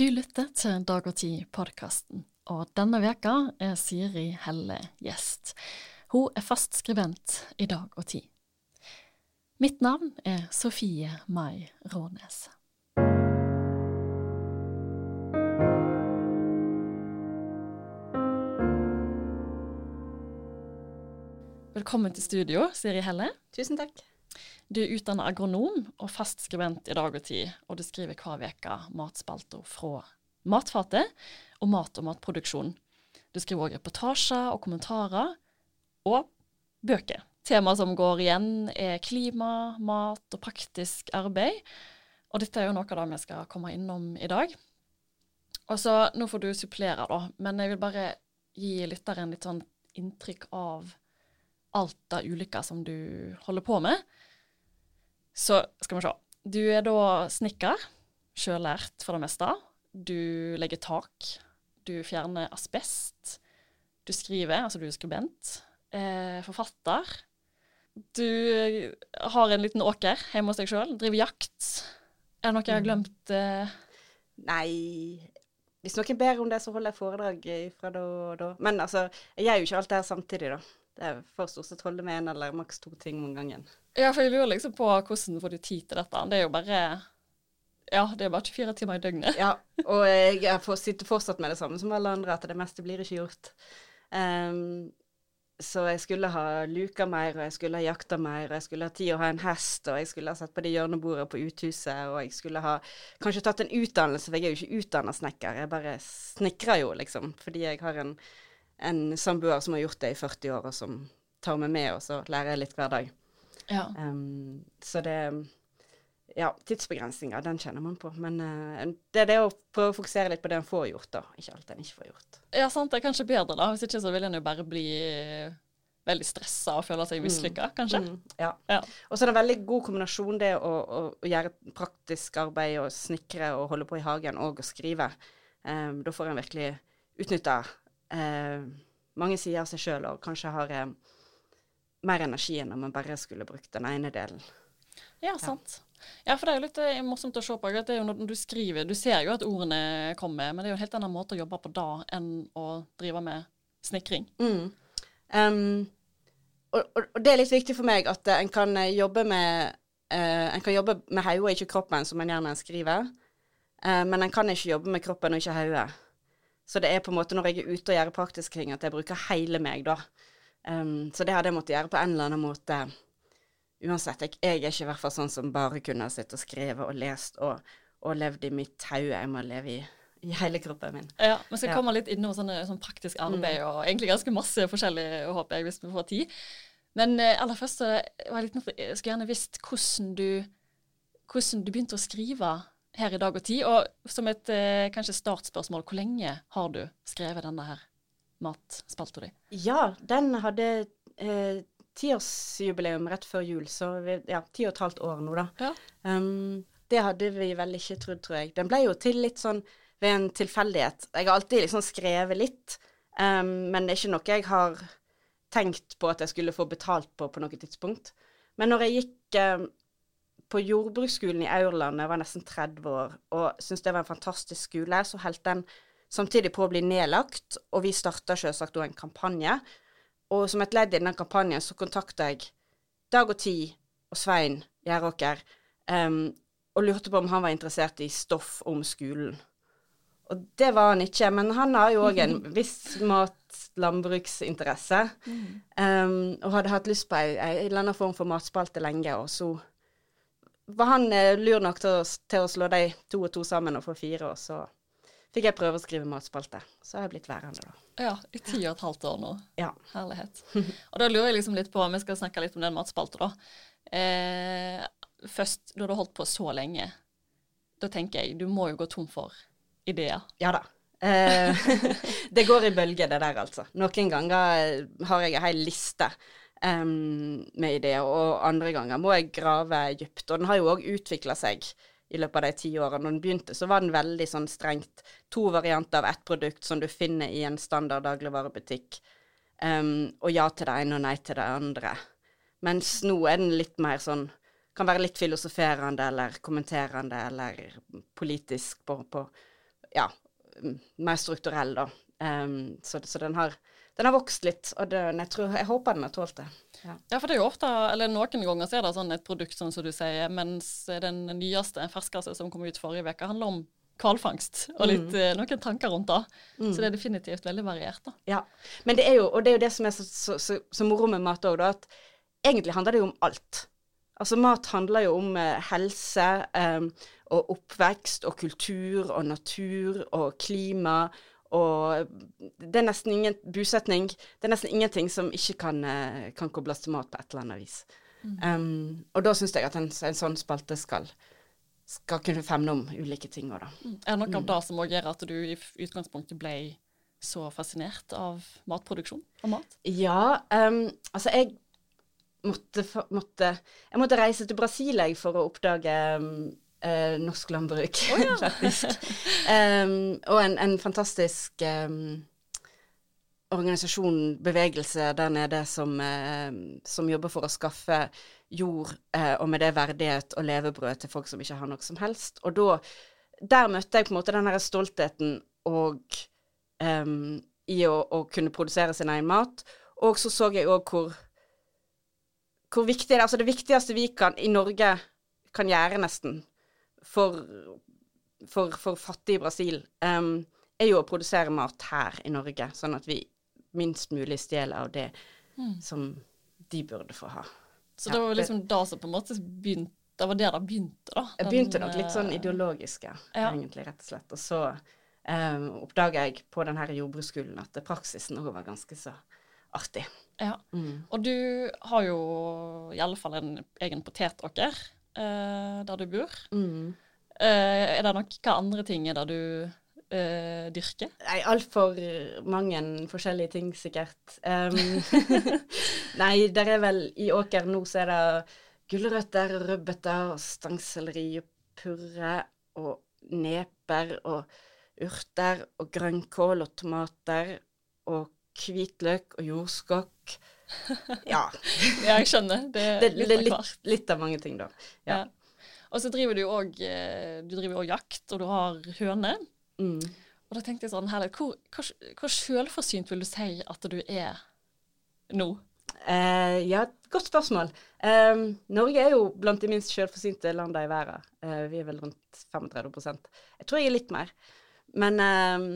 Du lytter til Dag og Tid-podkasten, og denne veka er Siri Helle gjest. Hun er fast skribent i Dag og Tid. Mitt navn er Sofie Mai Rånes. Velkommen til studio, Siri Helle. Tusen takk. Du er utdannet agronom og fast skribent i Dag og Tid, og du skriver hver uke matspalter fra matfatet og mat og matproduksjon. Du skriver også reportasjer og kommentarer, og bøker. Temaer som går igjen, er klima, mat og praktisk arbeid. Og dette er jo noe av det vi skal komme innom i dag. Og så, Nå får du supplere, da, men jeg vil bare gi lytteren litt sånn inntrykk av alt det ulike som du holder på med. Så skal vi se. Du er da snekker, sjøllært for det meste. Du legger tak. Du fjerner asbest. Du skriver, altså du er skribent. Eh, forfatter. Du har en liten åker hjemme hos deg sjøl. Driver jakt. Er det noe jeg har glemt? Eh? Nei Hvis noen ber om det, så holder jeg foredrag fra da og da. Men altså, jeg gjør jo ikke alt det her samtidig, da. Det er for stort sett holde med én eller maks to ting om gangen. Ja, for jeg lurer liksom på hvordan får du tid til dette. Det er jo bare ja, det er bare 24 timer i døgnet. ja, og jeg får sitte fortsatt med det samme som alle andre, at det meste blir ikke gjort. Um, så jeg skulle ha luka mer, og jeg skulle ha jakta mer, og jeg skulle ha tid å ha en hest, og jeg skulle ha sett på det hjørnebordet på uthuset, og jeg skulle ha kanskje tatt en utdannelse, for jeg er jo ikke utdanna snekker, jeg bare snekrer jo, liksom, fordi jeg har en, en samboer som har gjort det i 40 år, og som tar meg med, og så lærer litt hver dag. Ja. Um, så det Ja, tidsbegrensninger, den kjenner man på. Men uh, det er det å prøve å fokusere litt på det en får gjort, da. Ikke alt en ikke får gjort. Ja, sant. Det er kanskje bedre, da. Hvis ikke så vil en jo bare bli veldig stressa og føle seg mislykka, mm. kanskje. Mm, ja. ja. Og så er det en veldig god kombinasjon, det å, å, å gjøre praktisk arbeid og snekre og holde på i hagen og å skrive. Um, da får en virkelig utnytta uh, mange sider av seg sjøl og kanskje har eh, mer energi enn om man bare skulle brukt den ene delen. Ja, sant. Ja, for det er jo litt eh, morsomt å se på. Det er jo når du skriver, Du ser jo at ordene kommer, men det er jo en helt annen måte å jobbe på da enn å drive med snekring. Mm. Um, og, og, og, det er litt viktig for meg at uh, en kan jobbe med uh, En kan jobbe med hodet, ikke kroppen, som en gjerne skriver. Uh, men en kan ikke jobbe med kroppen og ikke hodet. Så det er på en måte når jeg er ute og gjør praktiske ting, at jeg bruker hele meg, da. Um, så det hadde jeg måttet gjøre på en eller annen måte uansett. Jeg, jeg, er ikke i hvert fall sånn som bare kunne ha sittet og skrevet og lest og, og levd i mitt tau. Jeg må leve i, i, hele kroppen min. Ja, Vi skal ja. komme litt innom sånne, sånn praktisk arbeid mm. og egentlig ganske masse forskjellig, håper jeg, hvis vi får tid. Men eh, aller først så jeg jeg skulle gjerne visst hvordan du, hvordan du begynte å skrive her i Dag og Tid. Og som et eh, kanskje startspørsmål, hvor lenge har du skrevet denne her matspalta di? Ja, den hadde eh, tiårsjubileum rett før jul, så vi, ja, ti og et halvt år nå, da. Ja. Um, det hadde vi vel ikke trodd, tror jeg. Den ble jo til litt sånn ved en tilfeldighet. Jeg har alltid liksom skrevet litt, um, men det er ikke noe jeg har tenkt på at jeg skulle få betalt på på noe tidspunkt. Men når jeg gikk um, på jordbruksskolen i Aurland, jeg var nesten 30 år, og syntes det var en fantastisk skole, så holdt den samtidig på å bli nedlagt, og vi starta selvsagt da en kampanje og som et ledd i den kampanjen så kontakta jeg Dag og Tid og Svein Gjeråker um, og lurte på om han var interessert i stoff om skolen. Og det var han ikke, men han har jo òg en viss mat-landbruksinteresse. Um, og hadde hatt lyst på ei, ei eller annen form for matspalte lenge, og så var han uh, lur nok til å, til å, slå de to og to sammen og få fire, og så fikk jeg prøve å skrive matspalte. Så har jeg blitt værende, da. Ja, i ti og et halvt år nå. Ja. Herlighet. Og da lurer jeg liksom litt på, vi skal snakke litt om den matspalta, da. Eh, først, når du har holdt på så lenge, da tenker jeg du må jo gå tom for ideer. Ja da. Eh, det går i bølger, det der, altså. Noen ganger har jeg ei hel liste um, med ideer, og andre ganger må jeg grave dypt. Og den har jo òg utvikla seg i løpet av de ti årene. Når den begynte, så var den veldig sånn strengt to varianter av ett produkt som du finner i en standard dagligvarebutikk, um, og ja til det ene og nei til det andre. Mens nå er den litt mer sånn Kan være litt filosoferende eller kommenterende eller politisk på, på ja, mer strukturell, da. Um, så, så den, har, den, har, vokst litt, og det, jeg, tror, jeg, håper den har tålt det. Ja. ja. for det er jo ofte, eller noen ganger er det sånn et produkt, sånn som du sier, mens den nyeste, ferskeste som kom ut forrige uke, handler om hvalfangst, og litt, mm. Eh, noen tanker rundt det. Mm. Så det er definitivt veldig variert. da. Ja, men det er jo, og det er jo det som er så, så, så, så moro med mat òg, da, at egentlig handler det jo om alt. Altså mat handler jo om eh, helse eh, og oppvekst og kultur og natur og klima og det er nesten ingen bosetning. Det er nesten ingenting som ikke kan, eh, kan kobles til mat på et eller annet vis. Mm. Um, og da syns jeg at en, en, sånn spalte skal, skal kunne femne om ulike ting òg, da. Mm. Er det noe av mm. det som òg gjør at du i utgangspunktet ble så fascinert av matproduksjon og mat? Ja, um, altså jeg måtte, måtte, Jeg måtte reise til Brasil for å oppdage um, uh, norsk landbruk, oh, ja. faktisk. um, og en, en fantastisk um, organisasjon, bevegelse der nede, som, uh, som, jobber for å skaffe jord uh, og med det verdighet og levebrød til folk som ikke har noe som helst. Og da Der møtte jeg på en måte den her stoltheten og um, i å, å, kunne produsere sin egen mat. Og så så jeg òg hvor hvor viktig det er. Altså det viktigste vi kan i Norge kan gjøre, nesten, for, for, for fattige Brasil, um, er jo å produsere mat her i Norge, sånn at vi minst mulig stjeler av det mm. som de burde få ha. Så ja, det var liksom da som på en måte begynte Det var der det begynte, da? Det begynte nok litt sånn ideologiske, ideologisk, ja. egentlig, rett og slett. Og så um, oppdaga jeg på denne jordbruksskolen at praksisen òg var ganske så artig. Ja. Mm. Og du har jo i alle fall en egen potetåker eh, der du bor. Mm. Uh, er det noen hva andre ting er det du uh, dyrker? Nei, altfor mange forskjellige ting, sikkert. Um, nei, der er vel I åker nå så er det gulrøtter, rødbeter, stangselleri purre og neper og urter og grønnkål og tomater og hvitløk og jordskokk. Ja. ja, jeg skjønner. Det, det, det er litt, litt, av mange ting, da. Ja. ja. Og så driver du eh, Du òg jakt, og du har høner. Mm. Og da tenkte jeg sånn herlig, hvor, hvor, hvor selvforsynt vil du si at du er nå? Eh, ja, godt spørsmål. Eh, Norge er jo blant de minst selvforsynte landene i verden. Eh, vi er vel rundt 35% Jeg tror jeg er litt mer. Men ehm,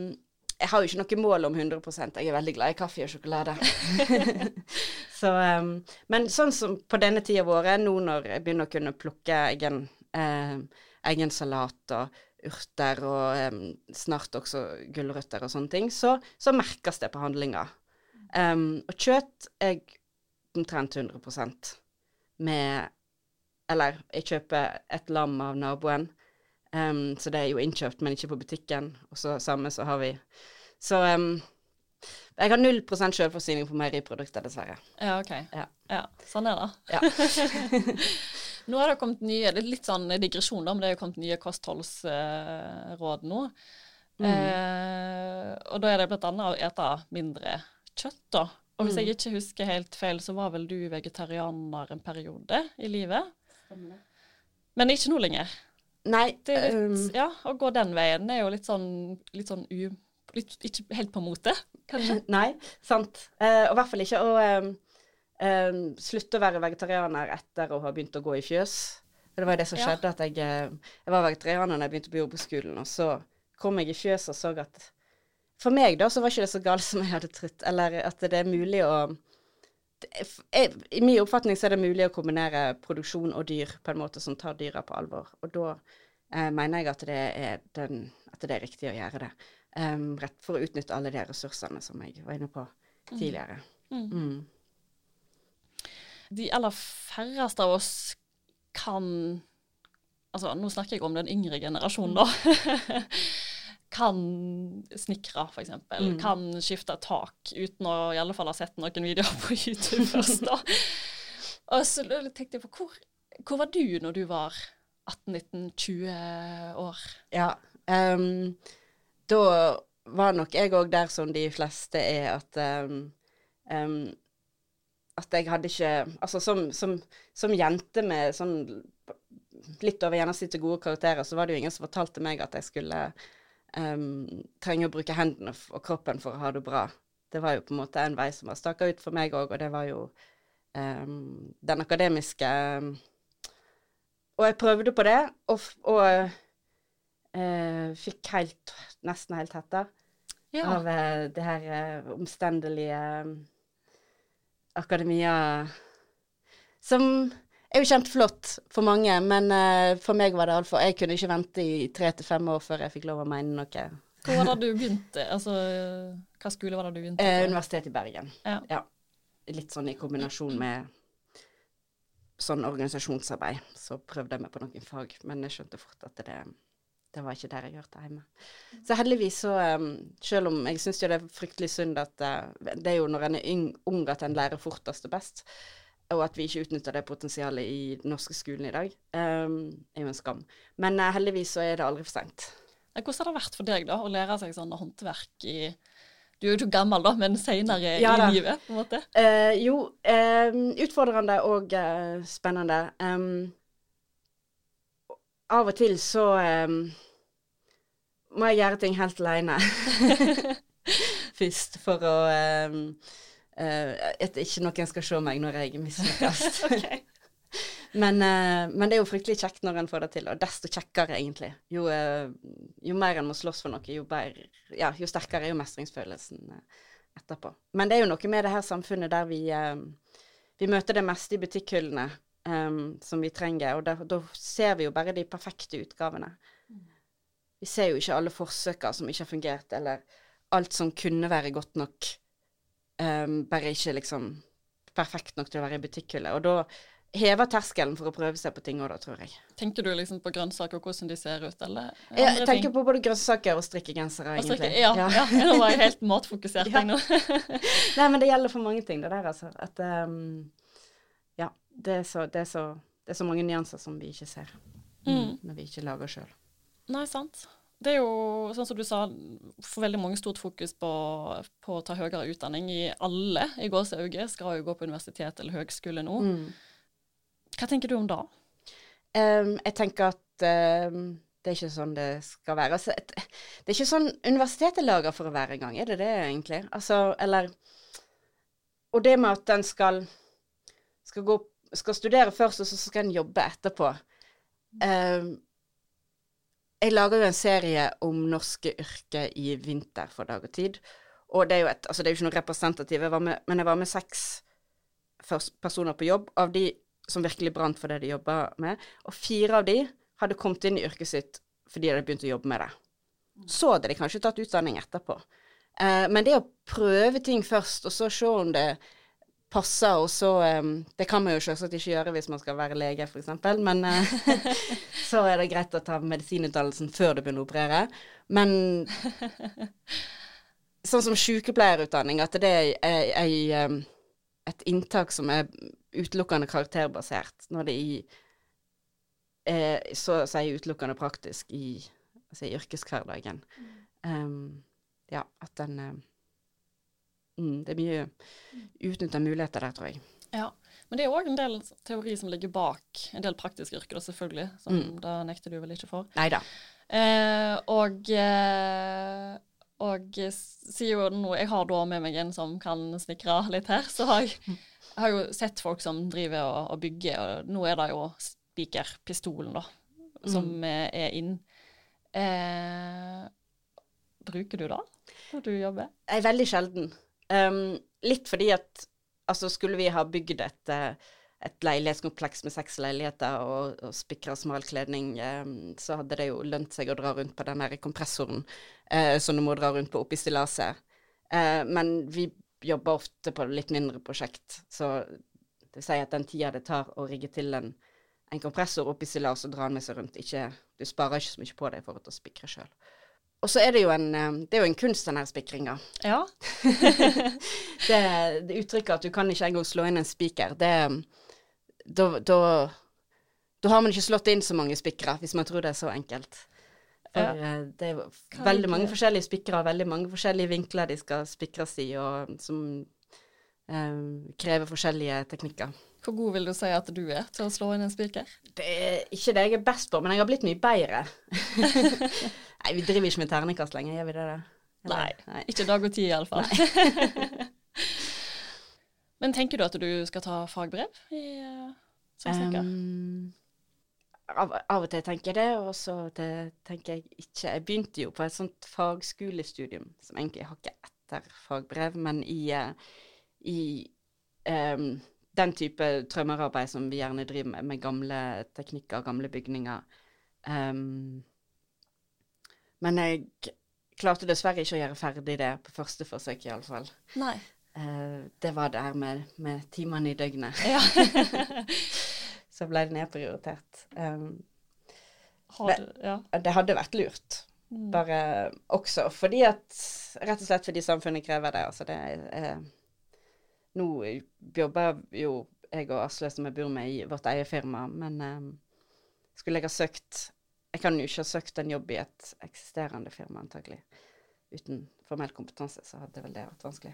jeg har jo ikke noe mål om 100% Jeg er veldig glad i kaffe og sjokolade. så, um, men sånn som på denne tida av året, nå når jeg begynner å kunne plukke egen, eh, egen salat og urter og um, snart også gulrøtter og sånne ting, så, så merkes det på handlinga. Um, og kjøtt er omtrent 100% med Eller jeg kjøper et lam av naboen. Um, så det er jo innkjøpt, men ikke på butikken. Og så samme så har vi Så um, jeg har null prosent selvforsyning på meieriprodukter, dessverre. Ja, OK. Ja. ja. Sånn er det. Ja. nå har det kommet nye Det er litt sånn digresjon, da, men det er jo kommet nye kostholdsråd nå. Mm. Eh, og da er det blant annet å ete mindre kjøtt, da. Og hvis mm. jeg ikke husker helt feil, så var vel du vegetarianer en periode i livet? Men ikke nå lenger? Nei. Det er litt, um, ja, å gå den veien er jo litt sånn, litt sånn u... Litt, ikke helt på mote, kanskje? Nei, sant. Uh, og i hvert fall ikke å um, um, slutte å være vegetarianer etter å ha begynt å gå i fjøs. For det var jo det som skjedde, at jeg, eh, jeg var vegetarianer da jeg begynte på jordbruksskolen, og så kom jeg i fjøs og så at For meg, da, så var ikke det så galt som jeg hadde trodd. Eller at det er mulig å i min oppfatning så er det mulig å kombinere produksjon og dyr på en måte som tar dyra på alvor. Og da eh, mener jeg at det, er den, at det er riktig å gjøre det. Um, rett for å utnytte alle de ressursene som jeg var inne på mm. tidligere. Mm. Mm. De aller færreste av oss kan Altså, nå snakker jeg om den yngre generasjonen, da. kan snekre, f.eks. Mm. Kan skifte tak uten å i alle fall ha sett noen videoer på YouTube først. da. Og så tenkte jeg på hvor, hvor var du når du var 18-19-20 år? Ja, um, da var nok jeg òg der som de fleste er, at um, um, at jeg hadde ikke Altså som, som, som jente med sånn litt over gjennomsnittet gode karakterer, så var det jo ingen som fortalte meg at jeg skulle um, trenger å bruke hendene og kroppen for å ha det bra. Det var jo på en måte en vei som var staka ut for meg òg, og det var jo um, den akademiske Og jeg prøvde på det, og, og uh, fikk helt, nesten helt hetta ja. av uh, det her uh, omstendelige akademia Som er jo kjempeflott for mange, men uh, for meg var det altfor Jeg kunne ikke vente i tre til fem år før jeg fikk lov å mene noe. Hvor var det du begynte? Altså, hva skole var det du begynte? Eh, Universitetet i Bergen. Ja. ja. Litt sånn i kombinasjon med sånn organisasjonsarbeid. Så prøvde jeg meg på noen fag, men jeg skjønte fort at det, det var ikke der jeg hørte hjemme. Så heldigvis så um, Selv om jeg syns jo det er fryktelig synd at uh, Det er jo når en er ung at en lærer fortest og best og at vi ikke utnytter det potensialet i den norske skolen i dag, um, er jo en skam. Men uh, heldigvis så er det aldri for seint. Hvordan har det vært for deg da, å lære seg sånn håndverk i Du er jo ikke gammel, da, men seinere ja, i livet, på en måte? Uh, jo, uh, utfordrende og uh, spennende. Um, av og til så um, må jeg gjøre ting helt aleine. Først, for å at ikke noen skal se meg når jeg mislykkes. okay. men, uh, men, det er jo fryktelig kjekt når en får det til, og desto kjekkere, egentlig. Jo, uh, jo mer en må slåss for noe, jo, bedre, ja, jo sterkere er jo mestringsfølelsen etterpå. Men det er jo noe med det her samfunnet der vi, vi møter det meste i butikkhyllene um, som vi trenger, og da ser vi jo bare de perfekte utgavene. Vi ser jo ikke alle forsøka som ikke har fungert, eller alt som kunne være godt nok um, bare ikke liksom perfekt nok til å være i butikkhylle. Og da hever terskelen for å prøve seg på ting òg, da, tror jeg. Tenker du liksom på grønnsaker og hvordan de ser ut, eller? Jeg tenker ting? på både grønnsaker og strikkegensere, egentlig. Strikke, ja, ja. ja, nå var jeg helt matfokusert, ja. nå. Nei, men det gjelder for mange ting, det der, altså. At um, ja, det er, så, det, er så, det er, så, mange nyanser som vi ikke ser mm. når vi ikke lager sjøl. Nei, sant det er jo, sånn som du sa, for veldig mange stort fokus på, på å ta høyere utdanning. I alle i gåseøyne skal jo gå på universitet eller høgskole nå. Mm. Hva tenker du om det? Um, jeg tenker at um, det er ikke sånn det skal være. Altså, et, det er ikke sånn universitetet er laga for å være engang, er det det egentlig? Altså, eller Og det med at en skal, skal, skal studere først, og så skal en jobbe etterpå. Um, jeg lager jo en serie om norske yrker i vinter for dag og tid. Og det er jo et, altså det er jo ikke noe representativ, men jeg var med seks personer på jobb, av de som virkelig brant for det de jobba med. Og fire av de hadde kommet inn i yrket sitt fordi de hadde begynt å jobbe med det. Så hadde de kanskje tatt utdanning etterpå. Eh, men det å prøve ting først, og så se om det passer, og så um, Det kan man jo selvsagt ikke gjøre hvis man skal være lege, f.eks., men uh, så er det greit å ta medisinutdannelsen før du begynner å operere. Men sånn som sykepleierutdanning, at det er, er um, et inntak som er utelukkende karakterbasert, når det i er så å si utelukkende praktisk i, altså i yrkeshverdagen. Um, ja, at den mm, Det er mye utnytta muligheter der, tror jeg. Ja, Men det er òg en del teori som ligger bak en del praktiske yrker, selvfølgelig. Som mm. da nekter du vel ikke for. Neida. Eh, og eh, og sier jo nå Jeg har da med meg en som kan snekre litt her, så har jeg, jeg har jo sett folk som driver og, og bygger, og nå er det jo spikerpistolen, da, som mm. er inn. Eh, bruker du det når du jobber? Jeg er veldig sjelden. Um, litt fordi at altså skulle vi ha bygd et, eh, et leilighetskompleks med seks leiligheter og, og spikra smalkledning, um, så hadde det jo lønt seg å dra rundt på den der kompressoren uh, som du må dra rundt på oppi stillaset. Uh, men vi jobber ofte på litt mindre prosjekt, så det vil si at den tida det tar å rigge til en, en kompressor oppi stillaset og dra den med seg rundt, ikke, du sparer ikke så mye på det i forhold til å spikre sjøl. Og så er det jo en, eh, det jo en kunst, den her spikringa. Ja. det, det uttrykket at du kan ikke engang slå inn en spiker, det da, da, da, har man ikke slått inn så mange spikere, hvis man tror det er så enkelt. For ja. Eh, det er veldig mange forskjellige spikere, veldig mange forskjellige vinkler de skal spikres i, og som um, krever forskjellige teknikker. Hvor god vil du si at du er til å slå inn en spiker? Det er ikke det jeg er best på, men jeg har blitt mye bedre. Nei, vi driver ikke med terningkast lenger, gjør vi det? Eller? Nei, Nei. Ikke dag og tid iallfall. men tenker du at du skal ta fagbrev i uh, som snekker? Um, av, av, og til tenker jeg det, og så tenker jeg ikke. Jeg begynte jo på et sånt fagskolestudium som egentlig har ikke etter fagbrev, men i, uh, i um, den type trømmerarbeid som vi gjerne driver med, med gamle teknikker, gamle bygninger. Um, men jeg klarte dessverre ikke å gjøre ferdig det på første forsøk, iallfall. Nei. Uh, det var det her med, med timene i døgnet. Ja. Så ble det nedprioritert. Um, det, ja. det, hadde vært lurt. Mm. Bare også fordi at Rett og slett fordi samfunnet krever det. Altså det er nå jobber jo jeg og Asle som jeg bor med, i vårt eget firma, men um, skulle jeg ha søkt Jeg kan jo ikke ha søkt en jobb i et eksisterende firma, antagelig. Uten formell kompetanse, så hadde vel det vært vanskelig.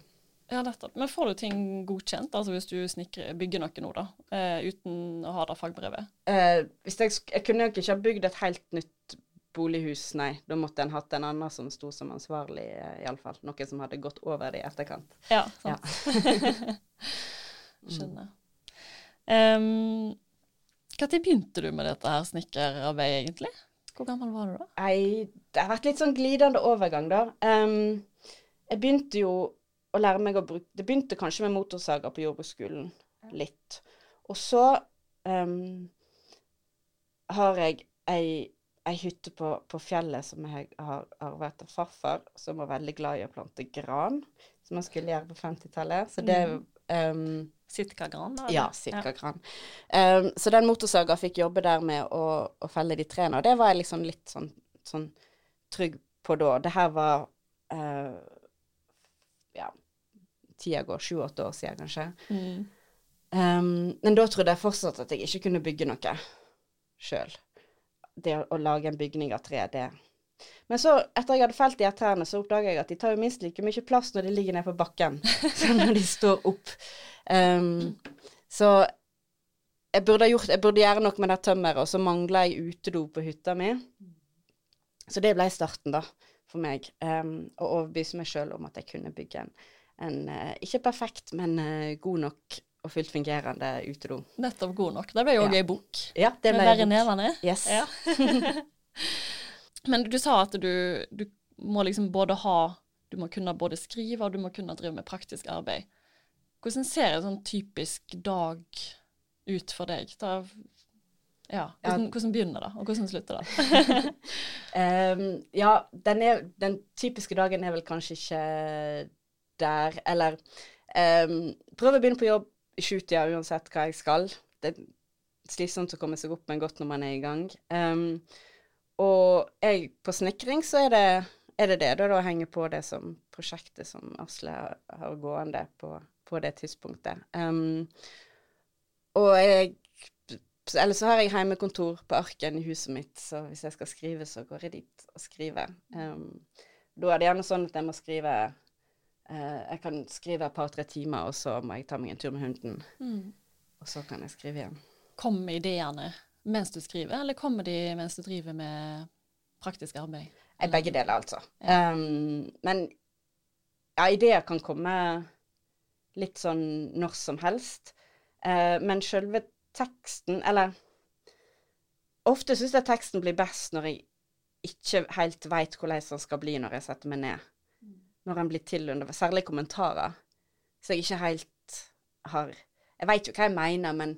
Ja, nettopp. Men får du ting godkjent, altså hvis du snikker, bygger noe nå, da, uh, uten å ha det fagbrevet? Uh, jeg, jeg kunne jo ikke ha bygd et helt nytt bolighus, nei. Da måtte en hatt en annen som sto som ansvarlig, uh, iallfall. Noen som hadde gått over det i etterkant. Ja, sant. Ja. Skjønner. Um, Når begynte du med dette her snekkerarbeidet, egentlig? Hvor gammel var du da? Nei, det har vært litt sånn glidende overgang, da. Um, jeg begynte jo å lære meg å bruke Det begynte kanskje med motorsager på jordbruksskolen, litt. Og så um, har jeg ei ei hytte på, på, fjellet som jeg har arvet av farfar, som var veldig glad i å plante gran, som han skulle gjøre på 50-tallet. Så det um, Sitkagran, da? Ja, sitkagran. Ja. Um, så den motorsaga fikk jobbe der med å, å, felle de trærne, og det var jeg liksom litt sånn, sånn trygg på da. Det her var uh, ja, tida går sju-åtte år siden, kanskje. Mm. Um, men da trodde jeg fortsatt at jeg ikke kunne bygge noe sjøl det å, lage en bygning av tre, det Men så, etter jeg hadde felt de trærne, så oppdaga jeg at de tar jo minst like mye plass når de ligger nede på bakken, som når de står opp. Um, så jeg burde, gjort, jeg burde gjøre noe med det tømmeret, og så mangla jeg utedo på hytta mi. Så det ble starten, da, for meg. Um, å overbevise meg sjøl om at jeg kunne bygge en, en uh, ikke perfekt, men uh, god nok og fullt fungerende utedo. Nettopp god nok. Det ble jo òg ja. ei bok. Ja, det ble Med nevene. Yes. Ja. Men du sa at du, du, må liksom både ha Du må kunne både skrive, og du må kunne drive med praktisk arbeid. Hvordan ser en sånn typisk dag ut for deg? Da, ja, hvordan, hvordan, begynner det, og hvordan slutter det? um, ja, den, er, den, typiske dagen er vel kanskje ikke der, eller um, Prøv å begynne på jobb i jeg uansett hva jeg skal. Det er slitsomt å komme seg opp, men godt når man er i gang. Um, og jeg, på snekring så er det, er det det, da, da henger på det som prosjektet som Asle har gående på, på det tidspunktet. Um, og jeg Eller så har jeg heimekontor på Arken i huset mitt, så hvis jeg skal skrive, så går jeg dit og skriver. Um, da er det gjerne sånn at jeg må skrive jeg kan skrive et par-tre timer, og så må jeg ta meg en tur med hunden. Mm. Og så kan jeg skrive igjen. Kommer ideene mens du skriver, eller kommer de mens du driver med praktisk arbeid? Eller? Begge deler, altså. Ja. Um, men ja, ideer kan komme litt sånn når som helst. Uh, men sjølve teksten, eller Ofte syns jeg teksten blir best når jeg ikke helt veit hvordan den skal bli når jeg setter meg ned når han blir til under Særlig kommentarer. Så jeg ikke helt har Jeg veit jo hva jeg mener, men,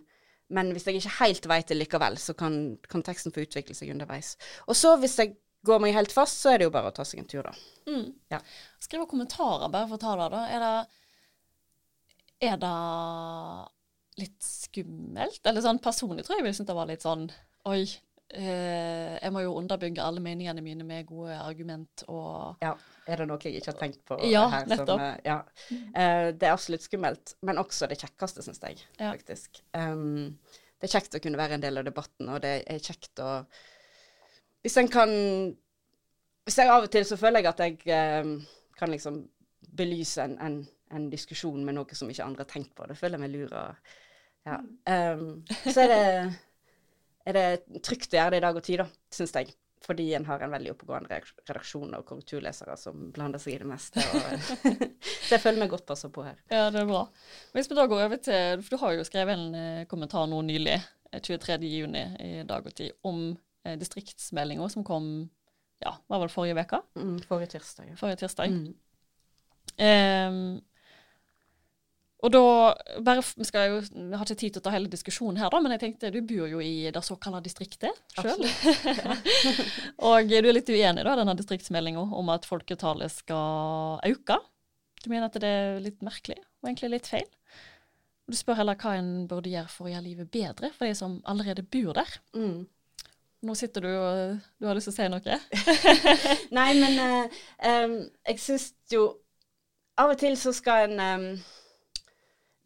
men hvis jeg ikke helt veit det likevel, så kan, kan, teksten få utvikle seg underveis. Og så, hvis jeg går meg helt fast, så er det jo bare å ta seg en tur, da. Mm. Ja. Skrive kommentarer, bare for å ta det, da. Er det, er det litt skummelt? Eller sånn personlig tror jeg jeg syntes det var litt sånn Oi, eh, jeg må jo underbygge alle meningene mine med gode argument og Ja. Er det noe jeg ikke har tenkt på? Ja, her, nettopp. Som, ja. Uh, det er absolutt skummelt, men også det kjekkeste, syns jeg, ja. faktisk. Um, det er kjekt å kunne være en del av debatten, og det er kjekt å Hvis en kan Hvis jeg av og til så føler jeg at jeg um, kan liksom belyse en, en, en diskusjon med noe som ikke andre har tenkt på. Det føler jeg meg lur og ja. Um, så er det, er det trygt å gjøre det i dag og tid, da, syns jeg. Fordi en har en veldig oppegående redaksjon og korrekturlesere som blander seg i det meste. Så jeg føler meg godt passa på her. Ja, det er bra. Hvis vi da går over til, for Du har jo skrevet en eh, kommentar nå nylig, 23.6 eh, i Dag og Tid, om eh, distriktsmeldinga som kom ja, var vel forrige uke? Mm, forrige tirsdag. Ja. Forrige tirsdag. Mm. Um, og da bare, Vi skal jo, vi har ikke tid til å ta hele diskusjonen her, da, men jeg tenkte du bor jo i det såkalte distriktet sjøl. og du er litt uenig i denne distriktsmeldinga om at folketallet skal øke. Du mener at det er litt merkelig og egentlig litt feil. Du spør heller hva en burde gjøre for å gjøre livet bedre for de som allerede bor der. Mm. Nå sitter du og du har lyst til å si noe? Nei, men uh, um, jeg syns jo Av og til så skal en um,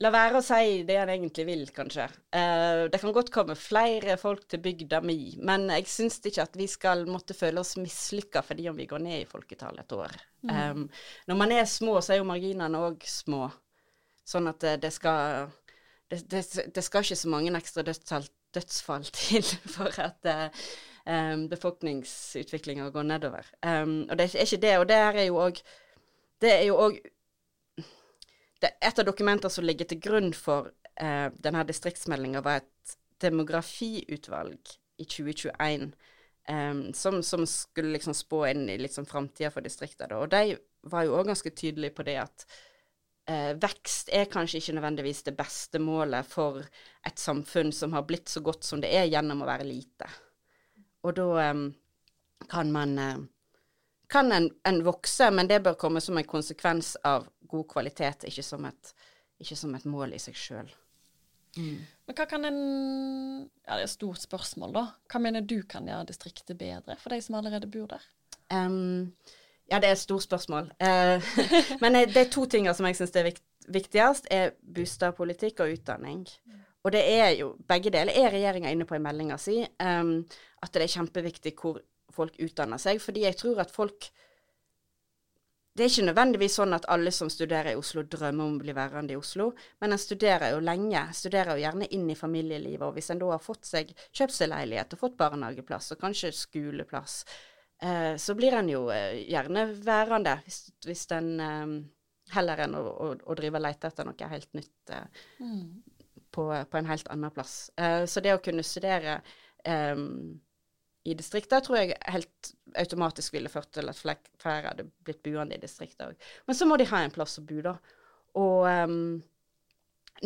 la være å si det han egentlig vil, kanskje. Uh, det kan godt komme flere folk til bygda mi, men jeg syns ikke at vi skal måtte føle oss mislykka fordi om vi går ned i folketall et år. Mm. Um, når man er små, så er jo marginene òg små. Sånn at det, det skal det, det, det, skal ikke så mange ekstra dødsfall, dødsfall til for at um, befolkningsutviklinga går nedover. Um, og det er ikke det. Og det er jo òg Det er jo òg Et av dokumentene som ligger til grunn for eh, denne distriktsmeldinga, var et demografiutvalg i 2021 eh, som, som, skulle liksom spå inn i liksom framtida for distriktene. Og de var jo òg ganske tydelige på det at eh, vekst er kanskje ikke nødvendigvis det beste målet for et samfunn som har blitt så godt som det er gjennom å være lite. Og da eh, kan man eh, kan en, en, vokse, men det bør komme som en konsekvens av god kvalitet, ikke som et, ikke som et mål i seg sjøl. Mm. Men hva kan en Ja, det er et stort spørsmål, da. Hva mener du kan gjøre distriktet bedre for de som allerede bor der? Um, ja, det er et stort spørsmål. Uh, men det er to ting som jeg syns er vikt, viktigst, er boligpolitikk og utdanning. Og det er jo, begge deler er regjeringa inne på i meldinga si, um, at det er kjempeviktig hvor folk utdanner seg. Fordi jeg tror at folk Det er ikke nødvendigvis sånn at alle som studerer i Oslo, drømmer om å bli værende i Oslo, men en studerer jo lenge. Studerer jo gjerne inn i familielivet. Og hvis en da har fått seg kjøpt seg leilighet og fått barnehageplass og kanskje skoleplass, eh, så blir en jo eh, gjerne værende hvis, hvis en eh, heller enn å, å, å, drive og lete etter noe helt nytt eh, mm. på, på, en helt annen plass. Eh, så det å kunne studere eh, i distrikter tror jeg helt automatisk ville ført til at flere hadde blitt buende i distrikter òg. Men så må de ha en plass å bo, da. Og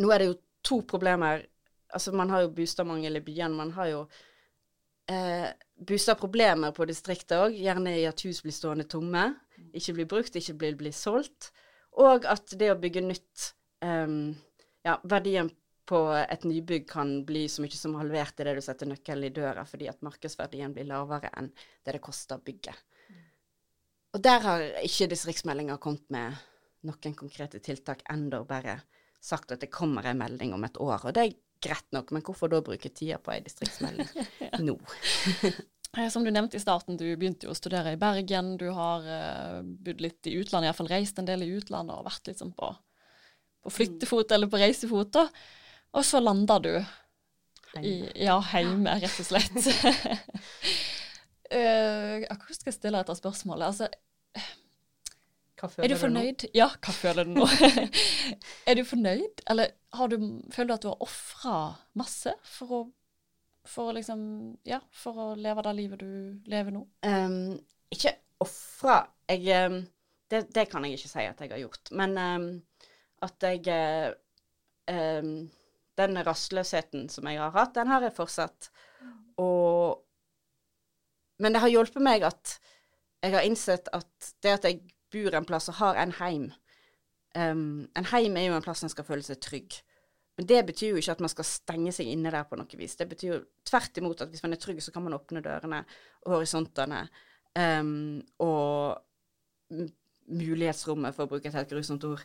nå er det jo to problemer. Altså, man har jo boligmangel i byene. Man har jo eh, boligproblemer på distriktet òg, gjerne i at hus blir stående tomme, ikke blir brukt, ikke blir, blir solgt. Og at det å bygge nytt um, Ja, verdien på et nybygg kan bli så mye som halvert i det du setter nøkkelen i døra, fordi at markedsverdien blir lavere enn det det koster å bygge. Og der har ikke distriktsmeldinga kommet med noen konkrete tiltak ennå, bare sagt at det kommer en melding om et år. Og det er greit nok, men hvorfor da bruke tida på ei distriktsmelding nå? Eh, som du nevnte i starten, du begynte jo å studere i Bergen. Du har uh, bodd litt i utlandet, iallfall reist en del i utlandet og vært sånn på, på flyttefot eller på reisefot. da. Og så landa du i, ja, hjemme, rett og slett. uh, hvordan skal jeg stille dette spørsmålet? Altså, er du fornøyd? Du ja, hva føler du nå? er du fornøyd, eller du, føler du at du har ofra masse for å, for å liksom Ja, for å leve det livet du lever nå? Um, ikke ofra. Jeg um, det, det, kan jeg ikke si at jeg har gjort. Men um, at jeg Den rastløsheten som jeg har hatt, den har jeg fortsatt. Og Men det har hjulpet meg at jeg har innsett at det at jeg bor en plass og har en heim um, En heim er jo en plass en skal føle seg trygg. Men det betyr jo ikke at man skal stenge seg inne der på noe vis. Det betyr jo tvert imot at hvis man er trygg, så kan man åpne dørene og horisontene um, og mulighetsrommet, for å bruke et helt grusomt ord.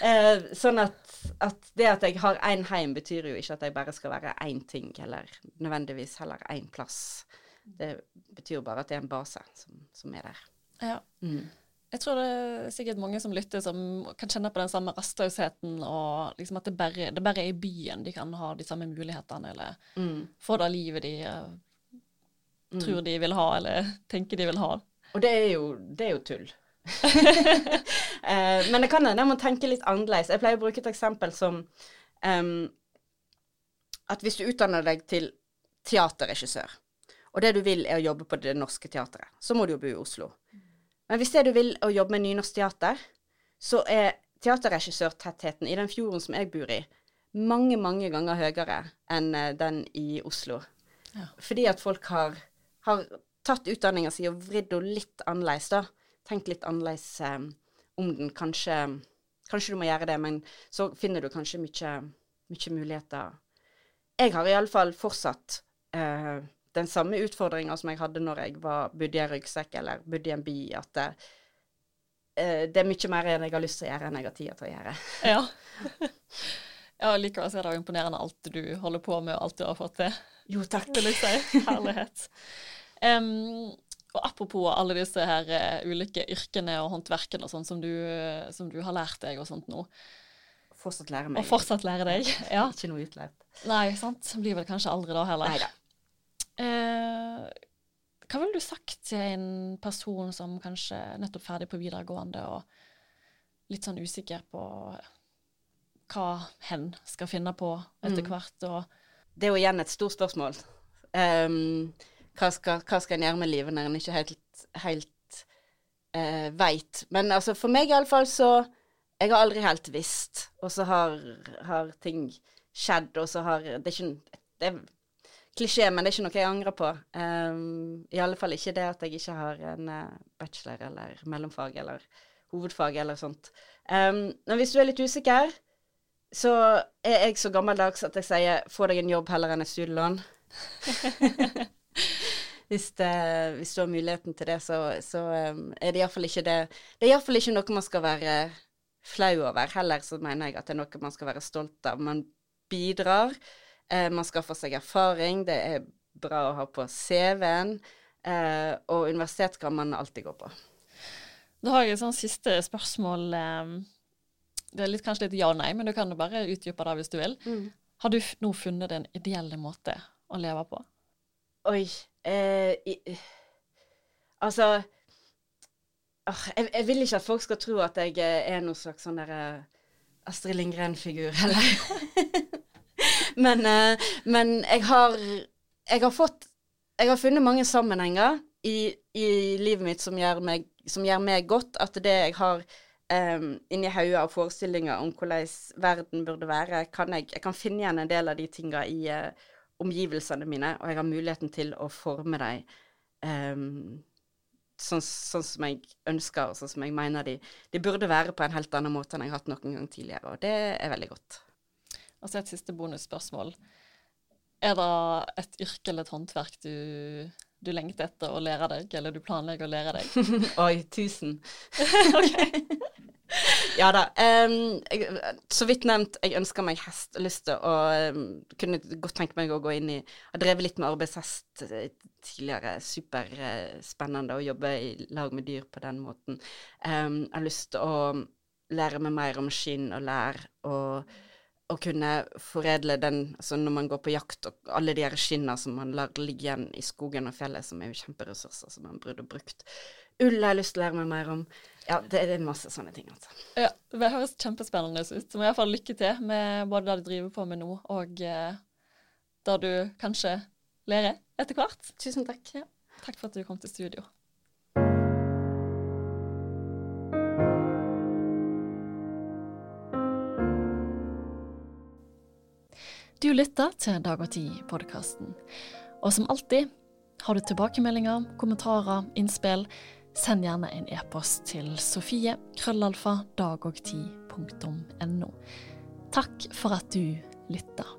uh, sånn at, at, det at jeg har én heim, betyr jo ikke at jeg bare skal være én ting, eller nødvendigvis heller én plass. Det betyr jo bare at det er en base som, som er der. Ja. Mm. Jeg tror det er sikkert mange som lytter som kan kjenne på den samme rastløsheten, og liksom at det bare, det bare, er i byen de kan ha de samme mulighetene, eller mm. få det livet de uh, tror de vil ha, eller tenker de vil ha. Og det er jo, det er jo tull. Uh, men det kan hende jeg må tenke litt annerledes. Jeg pleier å bruke et eksempel som um, at hvis du utdanner deg til teaterregissør, og det du vil er å jobbe på Det Norske Teatret, så må du jo bo i Oslo. Men hvis det du vil er å jobbe med nynorsk teater, så er teaterregissørtettheten i den fjorden som jeg bor i, mange, mange ganger høyere enn eh, den i Oslo. Ja. Fordi at folk har, har tatt utdanninga si og vridd henne litt annerledes, da. Tenkt litt annerledes eh, om den. Kanskje, kanskje du må gjøre det, men så finner du kanskje mye, mye muligheter. Jeg har iallfall fortsatt eh, den samme utfordringa som jeg hadde når jeg var, bodde i en ryggsekk eller bodde i en by, at uh, det er mye mer enn jeg har lyst til å gjøre, enn jeg har tid til å gjøre. ja. ja, likevel så er det jo imponerende alt du holder på med, og alt du har fått til. Jo, takk. Vil jeg si. Herlighet. Um, og apropos alle disse her uh, ulike yrkene og håndverkene og sånn som, uh, som, du har lært deg og sånt nå. Fortsatt lære meg. Og fortsatt lære deg, ja. Ikke noe utlært. Nei, sant. Blir vel kanskje aldri da heller. Neida. Uh, hva ville du sagt til en person som kanskje nettopp ferdig på videregående og litt sånn usikker på hva hen skal finne på etter mm. hvert? Og det er jo igjen et stort spørsmål. Um, hva, skal, hva skal en gjøre med livet når en ikke helt, helt uh, veit? Men altså, for meg iallfall så Jeg har aldri helt visst, og så har, har ting skjedd, og så har Det er ikke det er klisjé, men det er ikke noe jeg angrer på. Um, I alle fall ikke det at jeg ikke har en uh, bachelor eller mellomfag eller hovedfag eller sånt. Um, men hvis du er litt usikker, så er jeg så gammeldags at jeg sier få deg en jobb heller enn et studielån. hvis, det, hvis, du har muligheten til det, så, så um, er det iallfall ikke det Det er iallfall ikke noe man skal være flau over. Heller så mener jeg at det er noe man skal være stolt av. Man bidrar. Eh, man skaffer seg erfaring, det er bra å ha på CV-en, eh, og universitet kan man alltid gå på. Da har jeg et sånn siste spørsmål. Eh, det er litt, kanskje litt ja og nei, men du kan jo bare utdype det hvis du vil. Mm. Har du nå funnet den ideelle måte å leve på? Oi eh, i, Altså oh, jeg, jeg, vil ikke at folk skal tro at jeg er noen slags sånn derre Astrid Lindgren-figur, eller men, eh, men jeg har Jeg har fått Jeg har funnet mange sammenhenger i, i livet mitt som gjør, meg, som gjør meg godt. At det jeg har um, inni hodet av forestillinger om hvordan verden burde være, kan jeg, jeg kan finne igjen en del av de tinga i uh, omgivelsene mine, og jeg har muligheten til å forme dem um, sånn, sånn, som jeg ønsker, og sånn som jeg mener de, de burde være på en helt annen måte enn jeg har hatt noen gang tidligere. Og det er veldig godt. Og så et siste bonusspørsmål. Er det et yrke eller et håndverk du, du lengter etter å lære deg, eller du planlegger å lære deg? Oi, tusen. ja da. Um, jeg, så vidt nevnt, jeg ønsker meg hest. Lyst til å um, Kunne godt tenke meg å gå inn i Har drevet litt med arbeidshest eh, tidligere. Superspennende uh, å jobbe i lag med dyr på den måten. Um, jeg har lyst til å lære meg mer om skinn og lær og å kunne foredle den altså når man går på jakt, og alle de her skinna som man lar ligge igjen i skogen og fjellet, som er jo kjemperessurser som man burde brukt. Ull har jeg lyst til å lære meg mer om. Ja, det, er masse sånne ting, altså. Ja, det høres kjempespennende ut. Så må iallfall lykke til med både det du driver på med nå, og eh, det du kanskje lærer etter hvert. Tusen takk. Ja. Takk for at du kom til studio. Du lytter til Dag og Tid-podkasten. Og som alltid, har du tilbakemeldinger, kommentarer, innspill, send gjerne en e-post til sofie krøllalfa dagogtid.no. Takk for at du lytter.